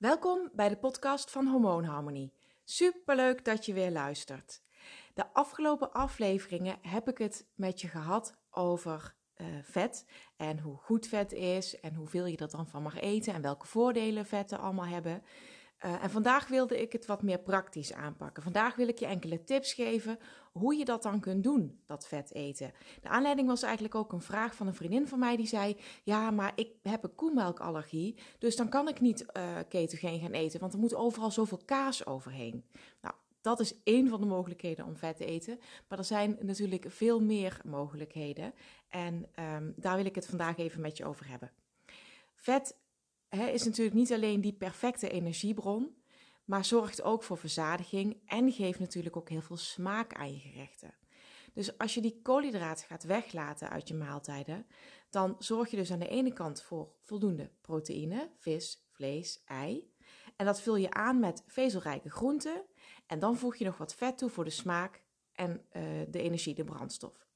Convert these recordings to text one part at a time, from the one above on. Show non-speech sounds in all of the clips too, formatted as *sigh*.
Welkom bij de podcast van Hormoonharmonie. Superleuk dat je weer luistert. De afgelopen afleveringen heb ik het met je gehad over uh, vet en hoe goed vet is en hoeveel je er dan van mag eten en welke voordelen vetten allemaal hebben. Uh, en vandaag wilde ik het wat meer praktisch aanpakken. Vandaag wil ik je enkele tips geven hoe je dat dan kunt doen, dat vet eten. De aanleiding was eigenlijk ook een vraag van een vriendin van mij die zei: Ja, maar ik heb een koemelkallergie, dus dan kan ik niet uh, ketogeen gaan eten, want er moet overal zoveel kaas overheen. Nou, dat is één van de mogelijkheden om vet te eten. Maar er zijn natuurlijk veel meer mogelijkheden. En um, daar wil ik het vandaag even met je over hebben. Vet is natuurlijk niet alleen die perfecte energiebron, maar zorgt ook voor verzadiging en geeft natuurlijk ook heel veel smaak aan je gerechten. Dus als je die koolhydraten gaat weglaten uit je maaltijden, dan zorg je dus aan de ene kant voor voldoende proteïne, vis, vlees, ei. En dat vul je aan met vezelrijke groenten. En dan voeg je nog wat vet toe voor de smaak en uh, de energie, de brandstof.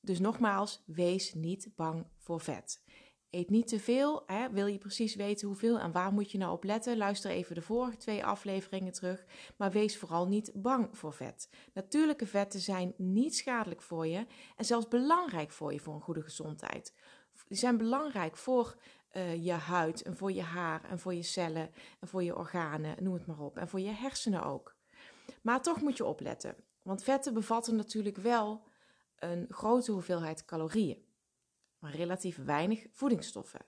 Dus nogmaals, wees niet bang voor vet. Eet niet te veel. Wil je precies weten hoeveel en waar moet je nou op letten? Luister even de vorige twee afleveringen terug. Maar wees vooral niet bang voor vet. Natuurlijke vetten zijn niet schadelijk voor je en zelfs belangrijk voor je voor een goede gezondheid. Die zijn belangrijk voor uh, je huid en voor je haar en voor je cellen en voor je organen, noem het maar op. En voor je hersenen ook. Maar toch moet je opletten, want vetten bevatten natuurlijk wel een grote hoeveelheid calorieën maar relatief weinig voedingsstoffen.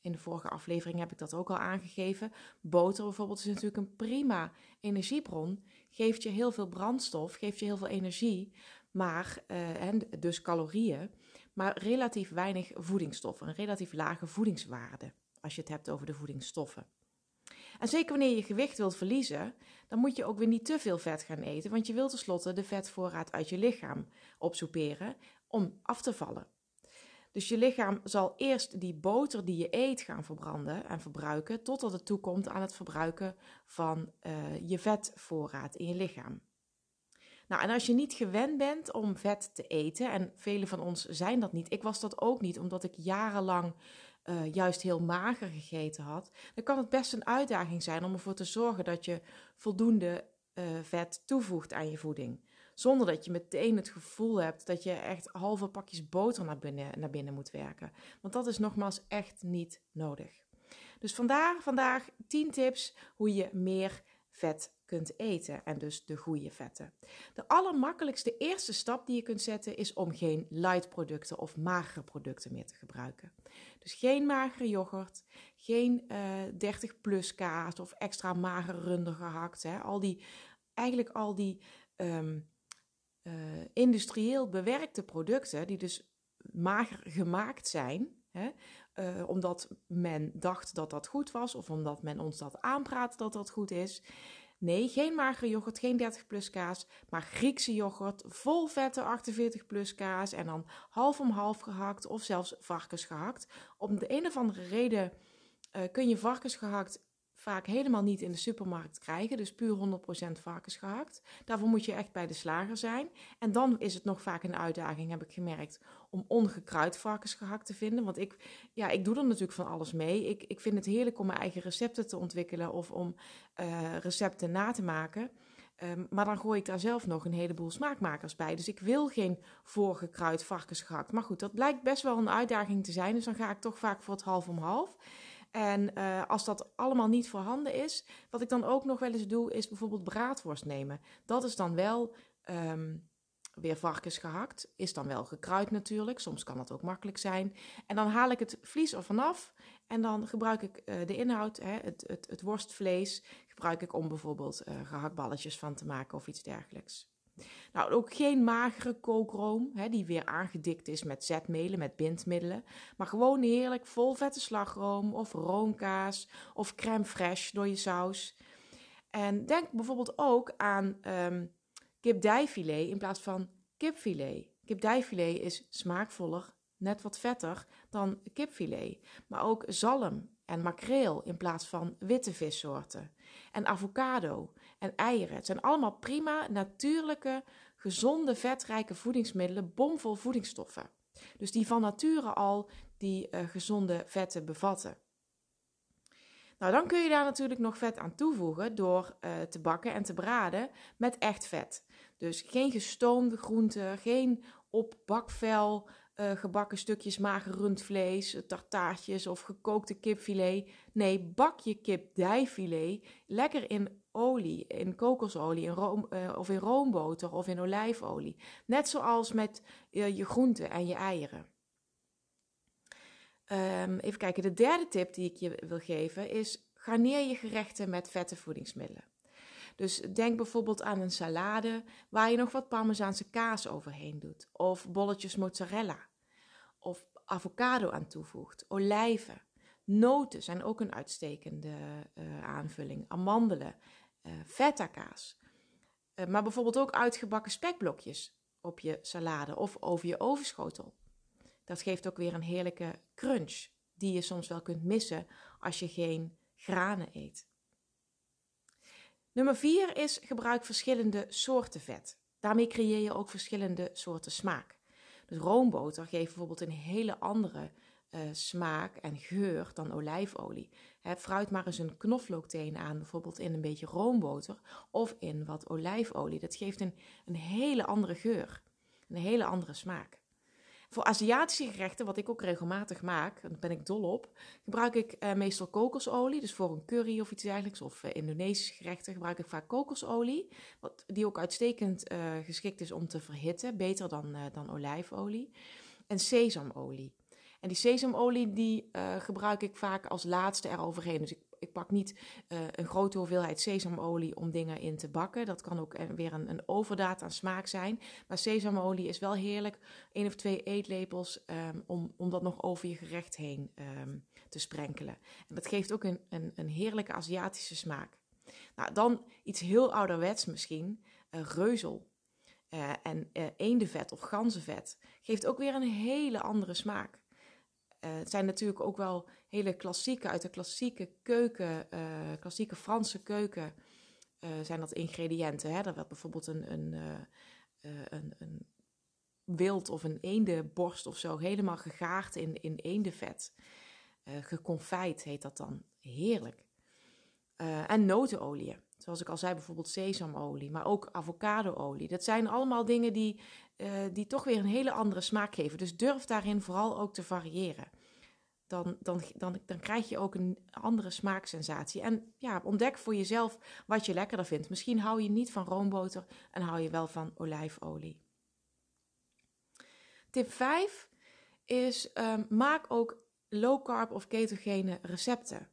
In de vorige aflevering heb ik dat ook al aangegeven. Boter bijvoorbeeld is natuurlijk een prima energiebron. Geeft je heel veel brandstof, geeft je heel veel energie, maar, uh, en dus calorieën, maar relatief weinig voedingsstoffen. Een relatief lage voedingswaarde als je het hebt over de voedingsstoffen. En zeker wanneer je gewicht wilt verliezen, dan moet je ook weer niet te veel vet gaan eten, want je wilt tenslotte de vetvoorraad uit je lichaam opsoeperen om af te vallen. Dus je lichaam zal eerst die boter die je eet gaan verbranden en verbruiken, totdat het toekomt aan het verbruiken van uh, je vetvoorraad in je lichaam. Nou, en als je niet gewend bent om vet te eten, en velen van ons zijn dat niet, ik was dat ook niet, omdat ik jarenlang uh, juist heel mager gegeten had, dan kan het best een uitdaging zijn om ervoor te zorgen dat je voldoende uh, vet toevoegt aan je voeding. Zonder dat je meteen het gevoel hebt dat je echt halve pakjes boter naar binnen, naar binnen moet werken. Want dat is nogmaals echt niet nodig. Dus vandaar vandaag 10 tips hoe je meer vet kunt eten en dus de goede vetten. De allermakkelijkste eerste stap die je kunt zetten is om geen light producten of magere producten meer te gebruiken. Dus geen magere yoghurt, geen uh, eh, 30 plus kaas of extra magere runder gehakt. Hè. Al die, eigenlijk al die um, uh, industrieel bewerkte producten, die dus mager gemaakt zijn, hè, uh, omdat men dacht dat dat goed was of omdat men ons dat aanpraat dat dat goed is. Nee, geen magere yoghurt, geen 30 plus kaas, maar Griekse yoghurt, vol vette 48 plus kaas en dan half om half gehakt of zelfs varkensgehakt. Om de een of andere reden uh, kun je varkensgehakt vaak helemaal niet in de supermarkt krijgen. Dus puur 100% varkensgehakt. Daarvoor moet je echt bij de slager zijn. En dan is het nog vaak een uitdaging, heb ik gemerkt, om ongekruid varkensgehakt te vinden. Want ik, ja, ik doe er natuurlijk van alles mee. Ik, ik vind het heerlijk om mijn eigen recepten te ontwikkelen of om uh, recepten na te maken. Um, maar dan gooi ik daar zelf nog een heleboel smaakmakers bij. Dus ik wil geen voorgekruid varkensgehakt. Maar goed, dat blijkt best wel een uitdaging te zijn. Dus dan ga ik toch vaak voor het half om half. En uh, als dat allemaal niet voorhanden is, wat ik dan ook nog wel eens doe, is bijvoorbeeld braadworst nemen. Dat is dan wel um, weer varkens gehakt, is dan wel gekruid natuurlijk. Soms kan dat ook makkelijk zijn. En dan haal ik het vlies er vanaf en dan gebruik ik uh, de inhoud, hè, het, het, het worstvlees, gebruik ik om bijvoorbeeld uh, gehaktballetjes van te maken of iets dergelijks. Nou, ook geen magere kookroom, hè, die weer aangedikt is met zetmelen, met bindmiddelen. Maar gewoon heerlijk vol vette slagroom of roomkaas of crème fraîche door je saus. En denk bijvoorbeeld ook aan um, kipdijfilet in plaats van kipfilet. Kipdijfilet is smaakvoller, net wat vetter dan kipfilet. Maar ook zalm en makreel in plaats van witte vissoorten. En avocado en eieren. Het zijn allemaal prima, natuurlijke, gezonde, vetrijke voedingsmiddelen, bomvol voedingsstoffen. Dus die van nature al die uh, gezonde vetten bevatten. Nou, dan kun je daar natuurlijk nog vet aan toevoegen door uh, te bakken en te braden met echt vet. Dus geen gestoomde groenten, geen op bakvel uh, gebakken stukjes mager rundvlees, tartaartjes of gekookte kipfilet. Nee, bak je kip dijfilet lekker in olie, in kokosolie in room, uh, of in roomboter of in olijfolie. Net zoals met je groenten en je eieren. Um, even kijken, de derde tip die ik je wil geven is: garneer je gerechten met vette voedingsmiddelen. Dus denk bijvoorbeeld aan een salade waar je nog wat parmezaanse kaas overheen doet, of bolletjes mozzarella, of avocado aan toevoegt, olijven. Noten zijn ook een uitstekende uh, aanvulling, amandelen, uh, feta kaas. Uh, maar bijvoorbeeld ook uitgebakken spekblokjes op je salade of over je ovenschotel. Dat geeft ook weer een heerlijke crunch, die je soms wel kunt missen als je geen granen eet. Nummer 4 is gebruik verschillende soorten vet. Daarmee creëer je ook verschillende soorten smaak. Dus roomboter geeft bijvoorbeeld een hele andere uh, smaak en geur dan olijfolie. Fruit maar eens een knoflookteen aan, bijvoorbeeld in een beetje roomboter of in wat olijfolie. Dat geeft een, een hele andere geur, een hele andere smaak. Voor Aziatische gerechten, wat ik ook regelmatig maak, daar ben ik dol op, gebruik ik uh, meestal kokosolie. Dus voor een curry of iets dergelijks, of uh, Indonesische gerechten, gebruik ik vaak kokosolie. Wat, die ook uitstekend uh, geschikt is om te verhitten, beter dan, dan olijfolie. En sesamolie. En die sesamolie die gebruik ik vaak als laatste eroverheen. Dus ik ik pak niet uh, een grote hoeveelheid sesamolie om dingen in te bakken. Dat kan ook weer een, een overdaad aan smaak zijn. Maar sesamolie is wel heerlijk. één of twee eetlepels um, om, om dat nog over je gerecht heen um, te sprenkelen. En dat geeft ook een, een, een heerlijke Aziatische smaak. Nou, dan iets heel ouderwets misschien. Uh, reuzel. En uh, eendenvet of ganzenvet geeft ook weer een hele andere smaak. Uh, het zijn natuurlijk ook wel hele klassieke, uit de klassieke keuken, uh, klassieke Franse keuken, uh, zijn dat ingrediënten. Hè? Dat bijvoorbeeld een, een, een, een wild of een eendenborst of zo helemaal gegaard in, in eendenvet. geconfijt heet dat dan. Heerlijk. en notenolie. Zoals ik al zei, bijvoorbeeld sesamolie, maar ook avocadoolie. Dat zijn allemaal dingen die, uh, die toch weer een hele andere smaak geven. Dus durf daarin vooral ook te variëren. Dan, dan, dan, dan krijg je ook een andere smaaksensatie. En ja, ontdek voor jezelf wat je lekkerder vindt. Misschien hou je niet van roomboter en hou je wel van olijfolie. Tip 5 is um, maak ook low carb of ketogene recepten.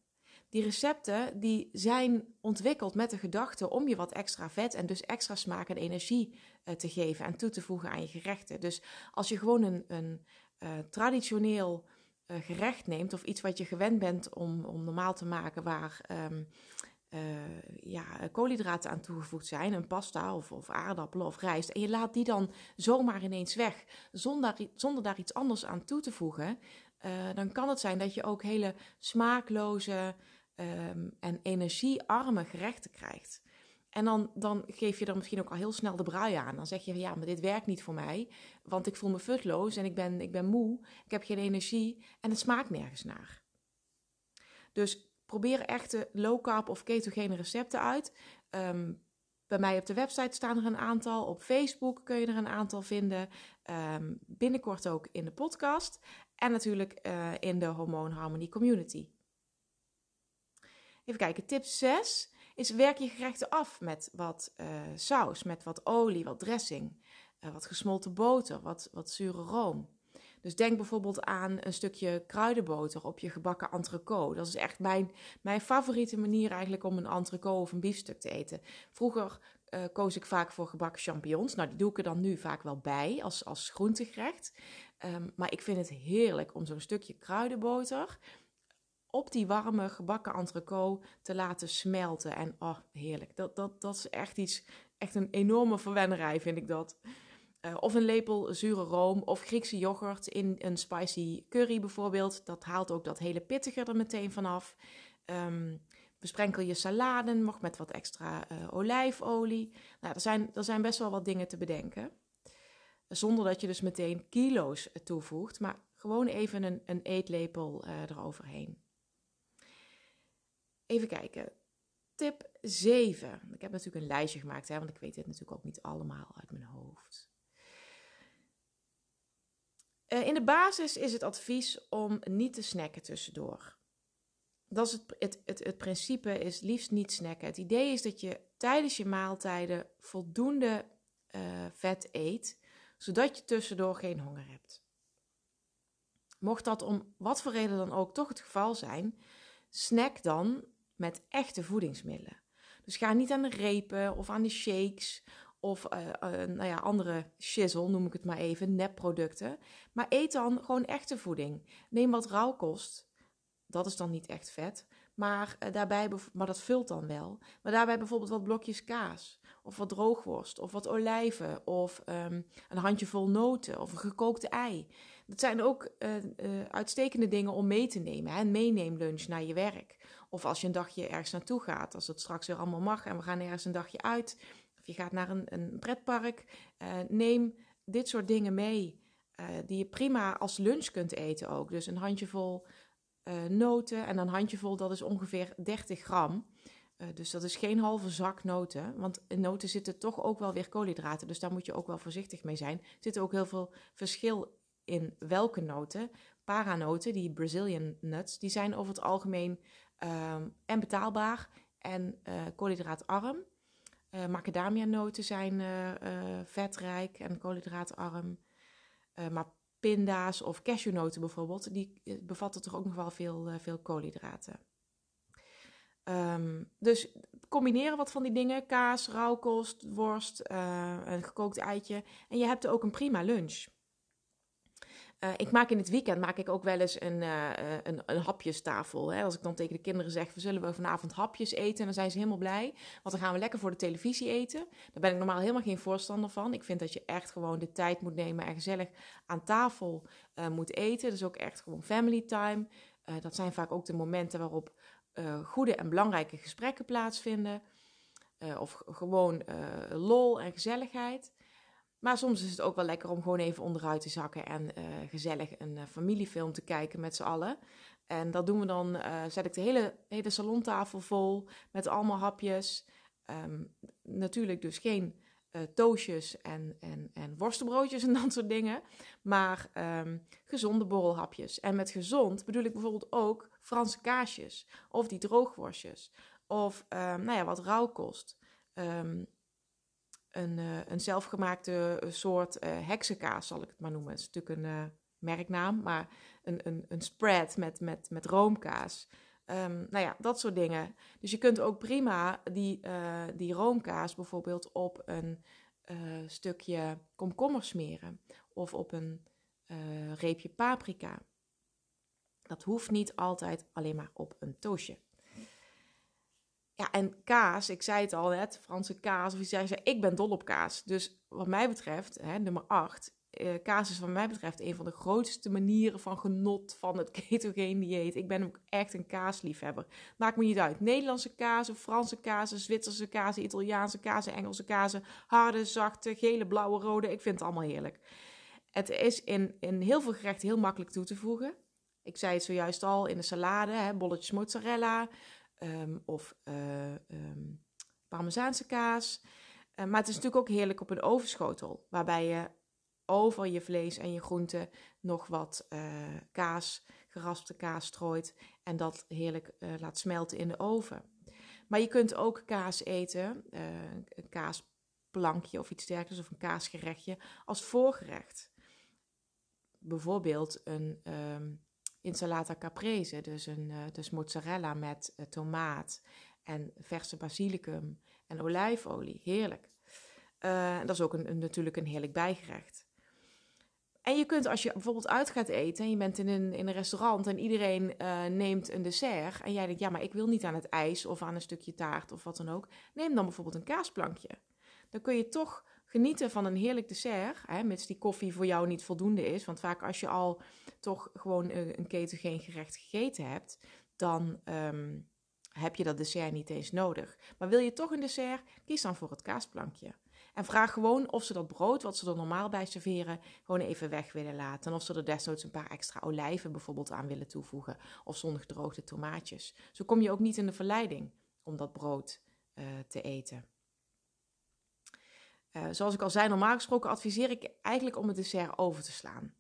Die recepten die zijn ontwikkeld met de gedachte om je wat extra vet en dus extra smaak en energie uh, te geven en toe te voegen aan je gerechten. Dus als je gewoon een, een uh, traditioneel uh, gerecht neemt of iets wat je gewend bent om, om normaal te maken waar um, ja, koolhydraten aan toegevoegd zijn, een pasta of, of aardappelen of rijst, en je laat die dan zomaar ineens weg zonder, zonder daar iets anders aan toe te voegen, dan kan het zijn dat je ook hele smaakloze um, en energiearme gerechten krijgt. En dan, dan geef je er misschien ook al heel snel de brui aan. Dan zeg je van ja, maar dit werkt niet voor mij. Want ik voel me futloos en ik ben, ik ben moe. Ik heb geen energie en het smaakt nergens naar. Dus probeer echte low carb of ketogene recepten uit. Um, bij mij op de website staan er een aantal. Op Facebook kun je er een aantal vinden. Um, binnenkort ook in de podcast. En natuurlijk uh, in de Hormoonharmonie Community. Even kijken, tip 6 is werk je gerechten af met wat uh, saus, met wat olie, wat dressing, uh, wat gesmolten boter, wat, wat zure room. Dus denk bijvoorbeeld aan een stukje kruidenboter op je gebakken entrecote. Dat is echt mijn, mijn favoriete manier eigenlijk om een entrecote of een biefstuk te eten. Vroeger uh, koos ik vaak voor gebakken champignons. Nou, die doe ik er dan nu vaak wel bij als, als groentegerecht. Um, maar ik vind het heerlijk om zo'n stukje kruidenboter op die warme gebakken entrecote te laten smelten. En oh, heerlijk. Dat, dat, dat is echt iets, echt een enorme verwennerij vind ik dat. Uh, of een lepel zure room of Griekse yoghurt in een spicy curry bijvoorbeeld. Dat haalt ook dat hele pittige er meteen vanaf. Um, besprenkel je saladen nog met wat extra uh, olijfolie. Nou, er zijn, er zijn best wel wat dingen te bedenken. Zonder dat je dus meteen kilo's toevoegt, maar gewoon even een, een eetlepel uh, eroverheen. Even kijken. Tip 7. Ik heb natuurlijk een lijstje gemaakt, hè, want ik weet dit natuurlijk ook niet allemaal uit mijn hoofd. Uh, in de basis is het advies om niet te snacken tussendoor. Dat is het, het, het, het, principe is liefst niet snacken. Het idee is dat je tijdens je maaltijden voldoende uh, vet eet, zodat je tussendoor geen honger hebt. Mocht dat om wat voor reden dan ook toch het geval zijn, snack dan met echte voedingsmiddelen. Dus ga niet aan de repen of aan de shakes of uh, uh, nou ja, andere shizzle, noem ik het maar even, nepproducten. Maar eet dan gewoon echte voeding. Neem wat rauwkost. Dat is dan niet echt vet. Maar, uh, daarbij, maar dat vult dan wel. Maar daarbij bijvoorbeeld wat blokjes kaas. Of wat droogworst. Of wat olijven. Of um, een handjevol noten. Of een gekookte ei. Dat zijn ook uitstekende dingen om mee te nemen. Hè? Een meeneemlunch naar je werk. Of als je een dagje ergens naartoe gaat. Als het straks weer allemaal mag en we gaan ergens een dagje uit je gaat naar een, een pretpark, uh, neem dit soort dingen mee. Uh, die je prima als lunch kunt eten ook. Dus een handjevol uh, noten en een handjevol, dat is ongeveer 30 gram. dus dat is geen halve zak noten. Want in noten zitten toch ook wel weer koolhydraten. Dus daar moet je ook wel voorzichtig mee zijn. Er zit ook heel veel verschil in welke noten. Paranoten, die Brazilian nuts, die zijn over het algemeen ehm, en betaalbaar en koolhydraatarm. Uh, macadamia-noten zijn uh, uh, vetrijk en koolhydraatarm. maar pinda's of cashewnoten bijvoorbeeld, die bevatten toch ook nog wel veel, veel koolhydraten. Um, dus combineren wat van die dingen: kaas, rauwkost, worst, een gekookt eitje. En je hebt ook een prima lunch. Uh, ik maak in het weekend maak ik ook wel eens een, uh, een, een hapjestafel. Hè? Als ik dan tegen de kinderen zeg, we zullen we vanavond hapjes eten, dan zijn ze helemaal blij. Want dan gaan we lekker voor de televisie eten. Daar ben ik normaal helemaal geen voorstander van. Ik vind dat je echt gewoon de tijd moet nemen en gezellig aan tafel moet eten. Dus ook echt gewoon family time. dat zijn vaak ook de momenten waarop goede en belangrijke gesprekken plaatsvinden. of gewoon lol en gezelligheid. Maar soms is het ook wel lekker om gewoon even onderuit te zakken en uh, gezellig een uh, familiefilm te kijken met z'n allen. En dat doen we dan, uh, zet ik de hele, hele salontafel vol met allemaal hapjes. Um, natuurlijk dus geen toastjes en, en, en worstenbroodjes en *laughs* dat soort dingen. Maar um, gezonde borrelhapjes. En met gezond bedoel ik bijvoorbeeld ook Franse kaasjes. Of die droogworstjes. Of um, nou ja, wat rauwkost. Um, een, uh, een zelfgemaakte eh, soort uh, heksenkaas, zal ik het maar noemen. Het is natuurlijk een merknaam, maar een, een, een spread met, met, met roomkaas. Um, nou ja, dat soort dingen. Dus je kunt ook prima die, die roomkaas bijvoorbeeld op een stukje komkommer smeren. Of op een reepje paprika. Dat hoeft niet altijd alleen maar op een toastje. Ja, en kaas, ik zei het al net, Franse kaas, of je zei, ik ben dol op kaas. Dus wat mij betreft, hè, nummer 8, eh, kaas is wat mij betreft een van de grootste manieren van genot van het *laughs* ketogeen dieet. Ik ben ook echt een kaasliefhebber. Maakt me niet uit. Nederlandse kazen, Franse kazen, Zwitserse kazen, Italiaanse kazen, Engelse kazen, harde, zachte, gele, blauwe, rode. Ik vind het allemaal heerlijk. Het is in, in heel veel gerechten heel makkelijk toe te voegen. Ik zei het zojuist al in de salade, hè, bolletjes mozzarella, um, of uh, um, parmezaanse kaas. Uh, maar het is natuurlijk ook heerlijk op een ovenschotel, waarbij je over je vlees en je groenten nog wat uh, kaas, geraspte kaas strooit en dat heerlijk laat smelten in de oven. Maar je kunt ook kaas eten, een kaasplankje of iets dergelijks, of een kaasgerechtje, als voorgerecht. Bijvoorbeeld een um, insalata caprese, dus, een, uh, dus mozzarella met uh, tomaat en verse basilicum en olijfolie. Heerlijk. Uh, dat is ook een, een, natuurlijk een heerlijk bijgerecht. En je kunt als je bijvoorbeeld uit gaat eten en je bent in een, in een restaurant en iedereen neemt een dessert en jij denkt, ja, maar ik wil niet aan het ijs of aan een stukje taart of wat dan ook, neem dan bijvoorbeeld een kaasplankje. Dan kun je toch genieten van een heerlijk dessert, hè, mits die koffie voor jou niet voldoende is. Want vaak als je al toch gewoon een ketogeen gerecht gegeten hebt, dan um, heb je dat dessert niet eens nodig. Maar wil je toch een dessert, kies dan voor het kaasplankje. En vraag gewoon of ze dat brood, wat ze er normaal bij serveren, gewoon even weg willen laten. En of ze er desnoods een paar extra olijven bijvoorbeeld aan willen toevoegen. Of zonnegedroogde tomaatjes. Zo kom je ook niet in de verleiding om dat brood uh, te eten. Uh, zoals ik al zei, normaal gesproken adviseer ik eigenlijk om het dessert over te slaan.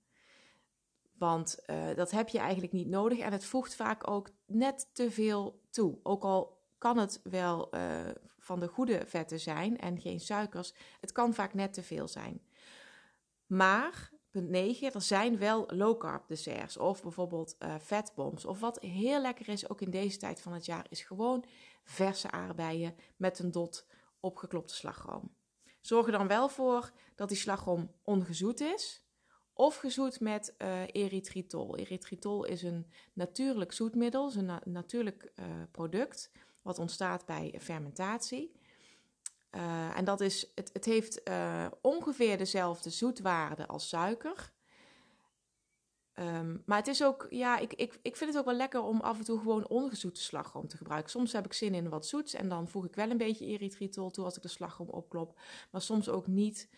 Want uh, dat heb je eigenlijk niet nodig en het voegt vaak ook net te veel toe. Ook al kan het wel uh, van de goede vetten zijn en geen suikers, het kan vaak net te veel zijn. Maar, punt 9, er zijn wel low carb desserts of bijvoorbeeld uh. Of wat heel lekker is, ook in deze tijd van het jaar, is gewoon verse aardbeien met een dot opgeklopte slagroom. Zorg er dan wel voor dat die slagroom ongezoet is. Of gezoet met uh, erythritol. Erythritol is een natuurlijk zoetmiddel, is een na natuurlijk uh, product wat ontstaat bij fermentatie. Uh, en dat is, het, het heeft ongeveer dezelfde zoetwaarde als suiker. Um, maar het is ook, ja, ik, ik, ik vind het ook wel lekker om af en toe gewoon ongezoete slagroom te gebruiken. Soms heb ik zin in wat zoets en dan voeg ik wel een beetje erythritol toe als ik de slagroom opklop. Maar soms ook niet.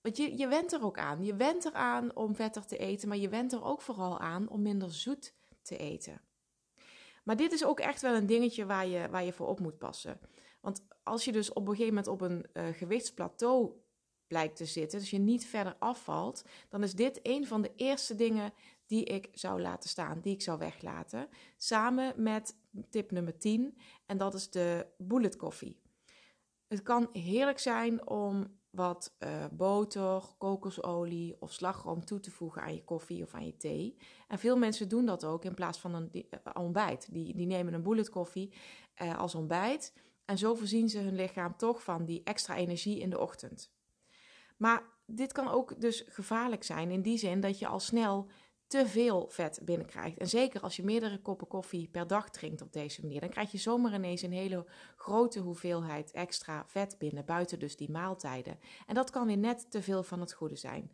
Want je, je went er ook aan. Je went eraan om vetter te eten, maar je went er ook vooral aan om minder zoet te eten. Maar dit is ook echt wel een dingetje waar je, waar je voor op moet passen. Want als je dus op een gegeven moment op een uh, gewichtsplateau blijkt te zitten, dus je niet verder afvalt, dan is dit een van de eerste dingen die ik zou laten staan, die ik zou weglaten. Samen met tip nummer 10, en dat is de bullet koffie. Het kan heerlijk zijn om wat uh, boter, kokosolie of slagroom toe te voegen aan je koffie of aan je thee. En veel mensen doen dat ook in plaats van een uh, ontbijt. Die, die nemen een bullet koffie uh, als ontbijt. En zo voorzien ze hun lichaam toch van die extra energie in de ochtend. Maar dit kan ook dus gevaarlijk zijn in die zin dat je al snel te veel vet binnenkrijgt. En zeker als je meerdere koppen koffie per dag drinkt op deze manier, dan krijg je zomaar ineens een hele grote hoeveelheid extra vet binnen, buiten dus die maaltijden. En dat kan weer net te veel van het goede zijn.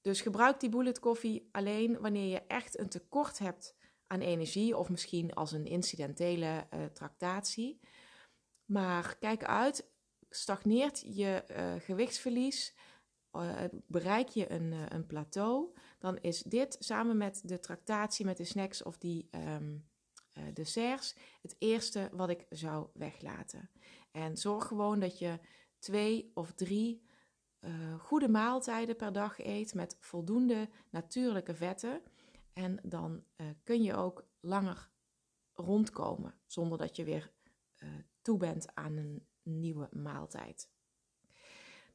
Dus gebruik die bullet koffie alleen wanneer je echt een tekort hebt aan energie of misschien als een incidentele uh, tractatie. Maar kijk uit, stagneert je uh, gewichtsverlies, bereik je een, uh, een plateau, dan is dit samen met de tractatie met de snacks of die um, desserts het eerste wat ik zou weglaten. En zorg gewoon dat je twee of drie goede maaltijden per dag eet met voldoende natuurlijke vetten. En dan kun je ook langer rondkomen zonder dat je weer toe bent aan een nieuwe maaltijd.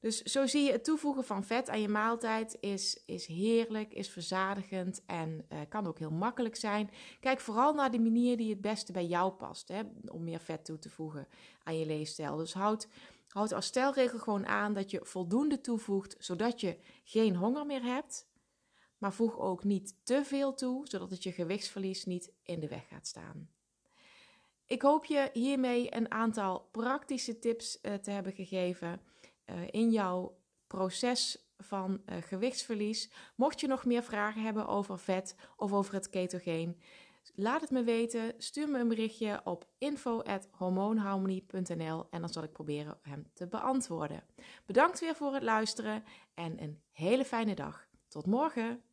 Dus zo zie je het toevoegen van vet aan je maaltijd is, is heerlijk, is verzadigend en uh, kan ook heel makkelijk zijn. Kijk vooral naar de manier die het beste bij jou past hè, om meer vet toe te voegen aan je leefstijl. Dus houd, houd als stelregel gewoon aan dat je voldoende toevoegt zodat je geen honger meer hebt. Maar voeg ook niet te veel toe, zodat het je gewichtsverlies niet in de weg gaat staan. Ik hoop je hiermee een aantal praktische tips uh, te hebben gegeven in jouw proces van uh, gewichtsverlies. Mocht je nog meer vragen hebben over vet of over het ketogeen, laat het me weten. Stuur me een berichtje op info@hormoonharmonie.nl en dan zal ik proberen hem te beantwoorden. Bedankt weer voor het luisteren en een hele fijne dag. Tot morgen.